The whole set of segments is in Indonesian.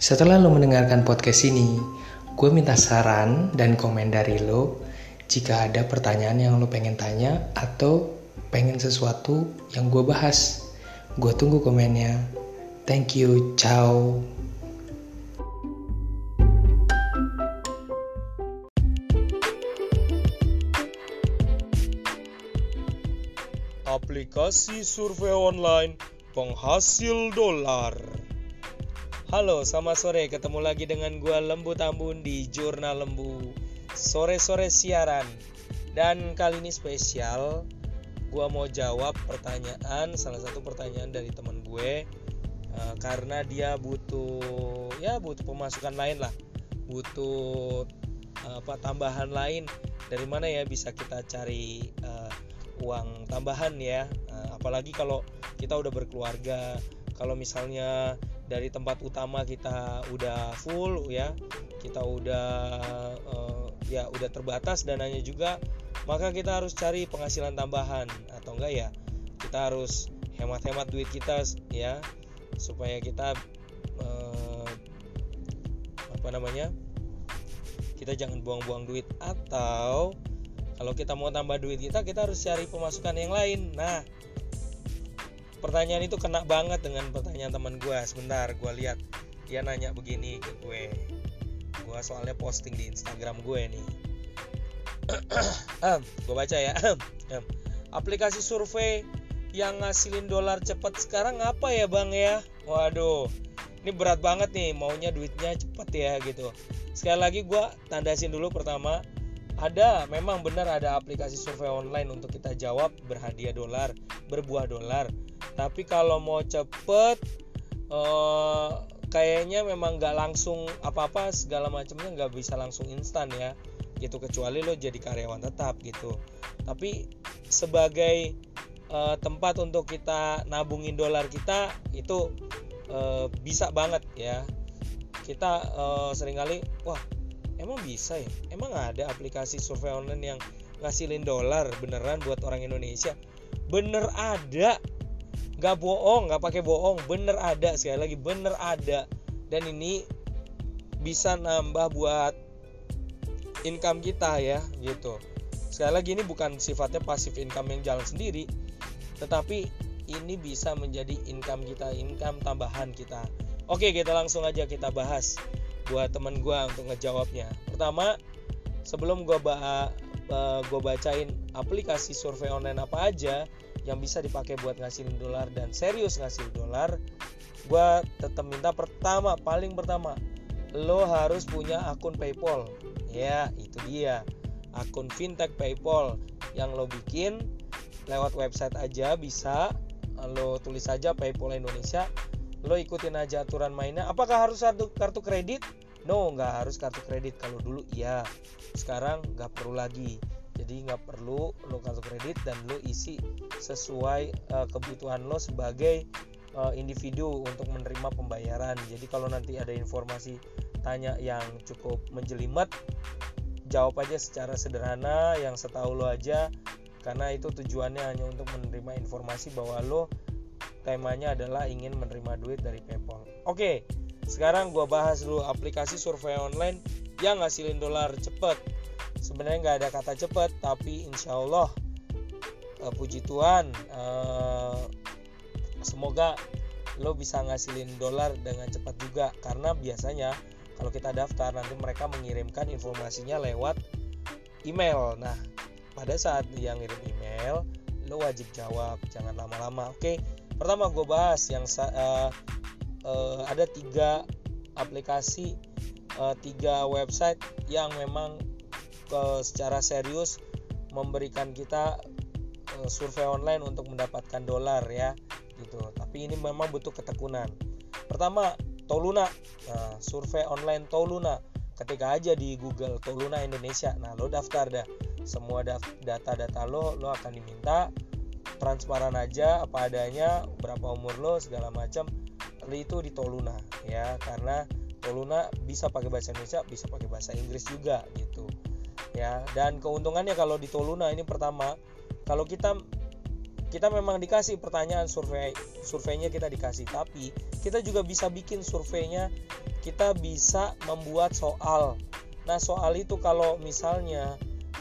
Setelah lo mendengarkan podcast ini, gue minta saran dan komen dari lo jika ada pertanyaan yang lo pengen tanya atau pengen sesuatu yang gue bahas. Gue tunggu komennya. Thank you, ciao. Aplikasi survei online penghasil dolar. Halo, selamat sore. Ketemu lagi dengan gua Lembu Tambun di Jurnal Lembu. Sore-sore siaran. Dan kali ini spesial, gua mau jawab pertanyaan salah satu pertanyaan dari teman gue uh, karena dia butuh ya butuh pemasukan lain lah. Butuh uh, apa tambahan lain dari mana ya bisa kita cari uh, uang tambahan ya uh, apalagi kalau kita udah berkeluarga kalau misalnya dari tempat utama kita udah full ya. Kita udah uh, ya udah terbatas dananya juga maka kita harus cari penghasilan tambahan atau enggak ya? Kita harus hemat-hemat duit kita ya supaya kita uh, apa namanya kita jangan buang-buang duit. Atau kalau kita mau tambah duit kita kita harus cari pemasukan yang lain. Nah pertanyaan itu kena banget dengan pertanyaan teman gue sebentar gue lihat. Dia nanya begini ke gue. Gue soalnya posting di Instagram gue nih. Gue baca ya. Aplikasi survei yang ngasilin dolar cepet sekarang apa ya bang ya? Waduh ini berat banget nih. Maunya duitnya cepet ya gitu. Sekali lagi gue tandasin dulu pertama. Ada memang benar ada aplikasi survei online untuk kita jawab berhadiah dolar berbuah dolar tapi kalau mau cepet eh, kayaknya memang nggak langsung apa-apa segala macamnya nggak bisa langsung instan ya. Gitu kecuali lo jadi karyawan tetap gitu. Tapi sebagai uh, tempat untuk kita nabungin dolar kita itu uh, bisa banget ya. Kita uh, sering kali wah emang bisa ya? Emang ada aplikasi survei online yang ngasilin dolar beneran buat orang Indonesia? Bener ada nggak bohong nggak pakai bohong. Bener ada sekali lagi bener ada. Dan ini bisa nambah buat income kita ya gitu. Sekali lagi ini bukan sifatnya pasif income yang jalan sendiri tetapi ini bisa menjadi income kita income tambahan kita. Oke kita langsung aja kita bahas buat temen gue untuk ngejawabnya. Pertama sebelum gue ba gue bacain aplikasi survei online apa aja yang bisa dipakai buat ngasilin dolar dan serius ngasil dolar gue tetap minta pertama paling pertama lo harus punya akun PayPal. Ya itu dia. Akun fintech PayPal. Yang lo bikin lewat website aja bisa lo tulis saja PayPal Indonesia lo ikutin aja aturan mainnya. Apakah harus kartu kartu kredit? No nggak harus kartu kredit. Kalau dulu iya. Sekarang nggak perlu lagi jadi nggak perlu lo kartu kredit dan lo isi sesuai uh, kebutuhan lo sebagai uh, individu untuk menerima pembayaran jadi kalau nanti ada informasi tanya yang cukup menjelimet jawab aja secara sederhana yang setahu lo aja karena itu tujuannya hanya untuk menerima informasi bahwa lo temanya adalah ingin menerima duit dari PayPal. Oke, sekarang gue bahas dulu aplikasi survei online yang ngasilin dolar cepet. Sebenarnya nggak ada kata cepet, tapi insya Allah uh, puji Tuhan, uh, semoga lo bisa ngasilin dolar dengan cepat juga karena biasanya kalau kita daftar nanti mereka mengirimkan informasinya lewat email. Nah, pada saat dia ngirim email, lo wajib jawab, jangan lama-lama. Oke, pertama gue bahas yang uh, uh, ada tiga aplikasi, uh, tiga website yang memang uh, secara serius memberikan kita uh, survei online untuk mendapatkan dolar ya, gitu. Tapi ini memang butuh ketekunan. Pertama, Toluna. Nah, survei online Toluna. Ketika aja di Google Toluna Indonesia. Nah lo daftar dah. Semua data-data lo lo akan diminta. Transparan aja apa adanya berapa umur lo segala macam. Itu di Toluna ya. Karena Toluna bisa pakai bahasa Indonesia bisa pakai bahasa Inggris juga gitu ya. Dan keuntungannya kalau di Toluna ini pertama kalau kita kita memang dikasih pertanyaan survei surveinya kita dikasih. Tapi kita juga bisa bikin surveinya kita bisa membuat soal. Nah soal itu kalau misalnya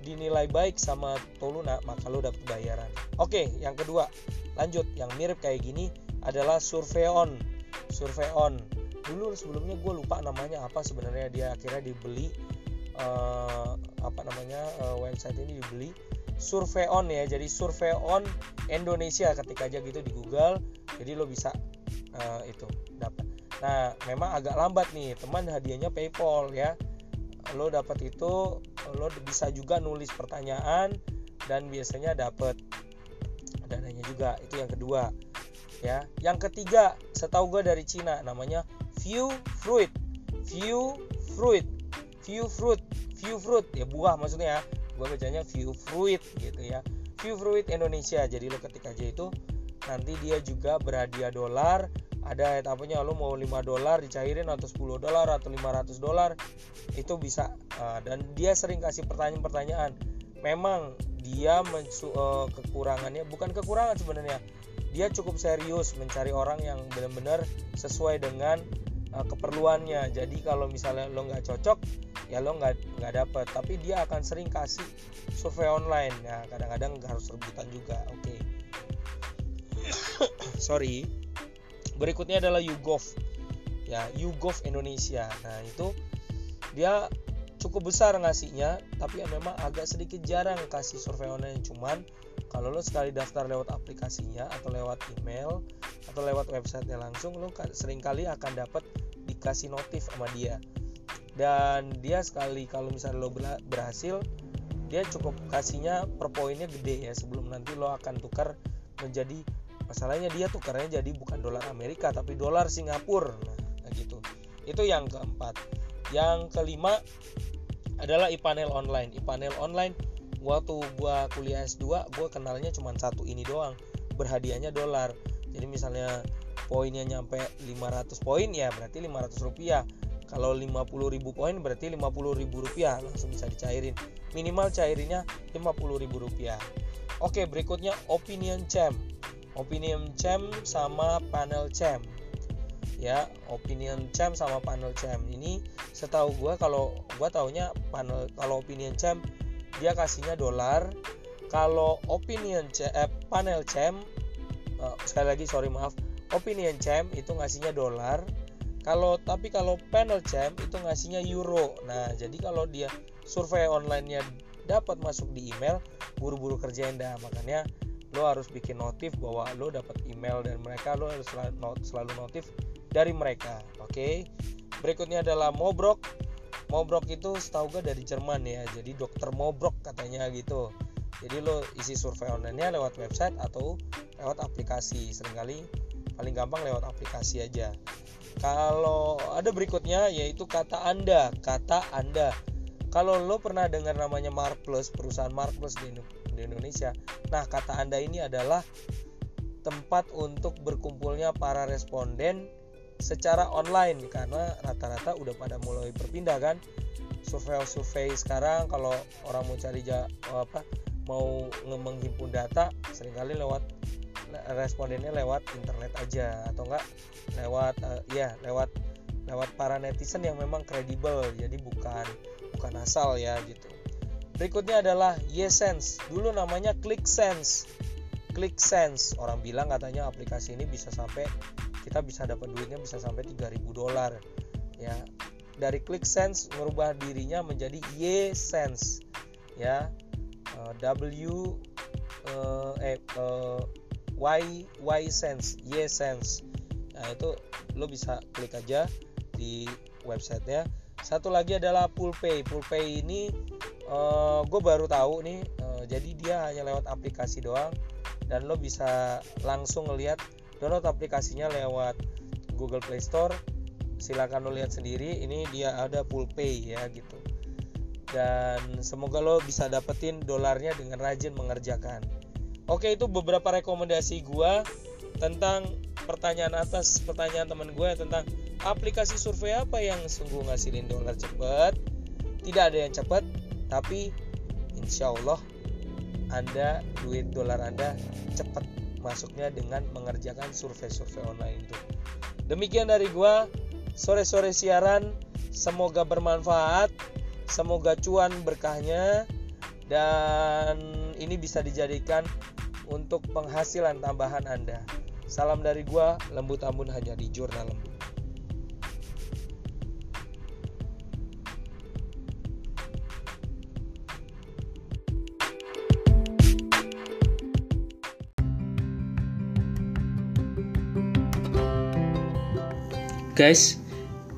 dinilai baik sama Toluna maka lo dapat bayaran. Oke yang kedua lanjut. Yang mirip kayak gini adalah survei on. Survei on. Dulu sebelumnya gue lupa namanya apa sebenarnya. Dia akhirnya dibeli uh, apa namanya uh, website ini dibeli survei on ya. Jadi survei on Indonesia ketika aja gitu di Google jadi lo bisa uh, itu dapat nah memang agak lambat nih teman hadiahnya PayPal ya. Lo dapat itu lo bisa juga nulis pertanyaan dan biasanya dapat dananya juga. Itu yang kedua ya. Yang ketiga setahu gue dari Cina namanya view fruit. View fruit view fruit view fruit. Ya buah maksudnya ya. Gue bacanya view fruit gitu ya. View fruit Indonesia. Jadi lo ketik aja itu nanti dia juga berhadiah dolar. Ada etapenya lo mau 5 dolar dicairin atau 10 dolar atau 500 dolar itu bisa uh, dan dia sering kasih pertanyaan-pertanyaan. Memang dia mensu, uh, kekurangannya bukan kekurangan sebenarnya. Dia cukup serius mencari orang yang benar-benar sesuai dengan uh, keperluannya. Jadi kalau misalnya lo nggak cocok ya lo nggak nggak dapet. Tapi dia akan sering kasih survei online. Ya kadang-kadang harus rebutan juga. Oke. Okay. sorry. Berikutnya adalah YouGov. Ya YouGov Indonesia. Nah itu dia cukup besar ngasihnya tapi ya memang agak sedikit jarang kasih survei online. Cuman kalau lo sekali daftar lewat aplikasinya atau lewat email atau lewat websitenya langsung lo sering kali akan dapat dikasih notif sama dia dan dia sekali kalau misalnya lo berhasil dia cukup kasihnya per poinnya gede ya sebelum nanti lo akan tukar menjadi masalahnya dia tukarnya jadi bukan dolar Amerika tapi dolar Singapura. Nah gitu. Itu yang keempat. Yang kelima adalah e-panel online. E-panel online waktu gua kuliah S2 gua kenalnya cuma satu ini doang berhadiahnya dolar. Jadi misalnya poinnya nyampe 500 poin ya berarti 500 rupiah kalau 50.000 poin berarti 50.000 rupiah langsung bisa dicairin. Minimal cairinnya 50.000 rupiah. Oke berikutnya opinion champ. Opinion champ sama panel champ. Ya opinion champ sama panel champ. Ini setahu gue kalau gue taunya panel kalau opinion champ dia kasihnya dolar. Kalau opinion champ, eh, panel champ uh, sekali lagi sorry maaf. Opinion champ itu ngasihnya dolar kalau tapi kalau panel champ itu ngasihnya euro. Nah jadi kalau dia survei onlinenya dapat masuk di email buru-buru kerjain dah. Makanya lo harus bikin notif bahwa lo dapat email dan mereka lo harus selalu notif dari mereka. Oke? Okay? berikutnya adalah Mobrok. Mobrok itu setahu gue dari Jerman ya. Jadi dokter Mobrok katanya gitu. Jadi lo isi survei online-nya lewat website atau lewat aplikasi. Seringkali paling gampang lewat aplikasi aja kalau ada berikutnya yaitu kata Anda, kata Anda. Kalau lo pernah dengar namanya Marplus, perusahaan Marplus di, di Indonesia. Nah, kata Anda ini adalah tempat untuk berkumpulnya para responden secara online karena rata-rata udah pada mulai berpindah kan. Survei-survei sekarang kalau orang mau cari apa mau menghimpun data sering kali lewat respondennya lewat internet aja atau enggak lewat uh, ya lewat lewat para netizen yang memang kredibel jadi bukan bukan asal ya gitu. Berikutnya adalah Yesense dulu namanya ClickSense. ClickSense. Orang bilang katanya aplikasi ini bisa sampai kita bisa dapat duitnya bisa sampai 3000 dolar. Ya dari ClickSense merubah dirinya menjadi Yesense ya uh, W eh, uh, Y Y sense Y sense. Nah itu lo bisa klik aja di websitenya. Satu lagi adalah Pool Pay Pool Pay ini uh, eh, gue baru tahu nih uh, jadi dia hanya lewat aplikasi doang. Dan lo bisa langsung ngelihat download aplikasinya lewat Google Play Store. Silahkan lo lihat sendiri ini dia ada Pool Pay ya gitu. Dan semoga lo bisa dapetin dolarnya dengan rajin mengerjakan Oke itu beberapa rekomendasi gue tentang pertanyaan atas pertanyaan teman gue tentang aplikasi survei apa yang sungguh ngasilin dolar cepet. Tidak ada yang cepet, tapi insya Allah anda duit dolar anda cepat masuknya dengan mengerjakan survei-survei online itu. Demikian dari gua. Sore-sore siaran. Semoga bermanfaat. Semoga cuan berkahnya. Dan ini bisa dijadikan untuk penghasilan tambahan Anda. Salam dari gua, Lembut Ambun hanya di Jurnal Lembut. Guys,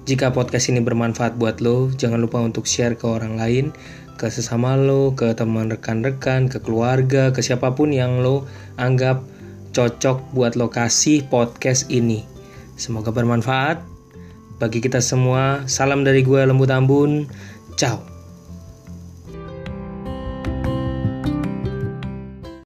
jika podcast ini bermanfaat buat lo, jangan lupa untuk share ke orang lain, ke sesama lo, ke teman rekan-rekan, ke keluarga, ke siapa pun yang lo anggap cocok buat lokasi podcast ini. Semoga bermanfaat bagi kita semua. Salam dari gue Lembut Ambun. Ciao.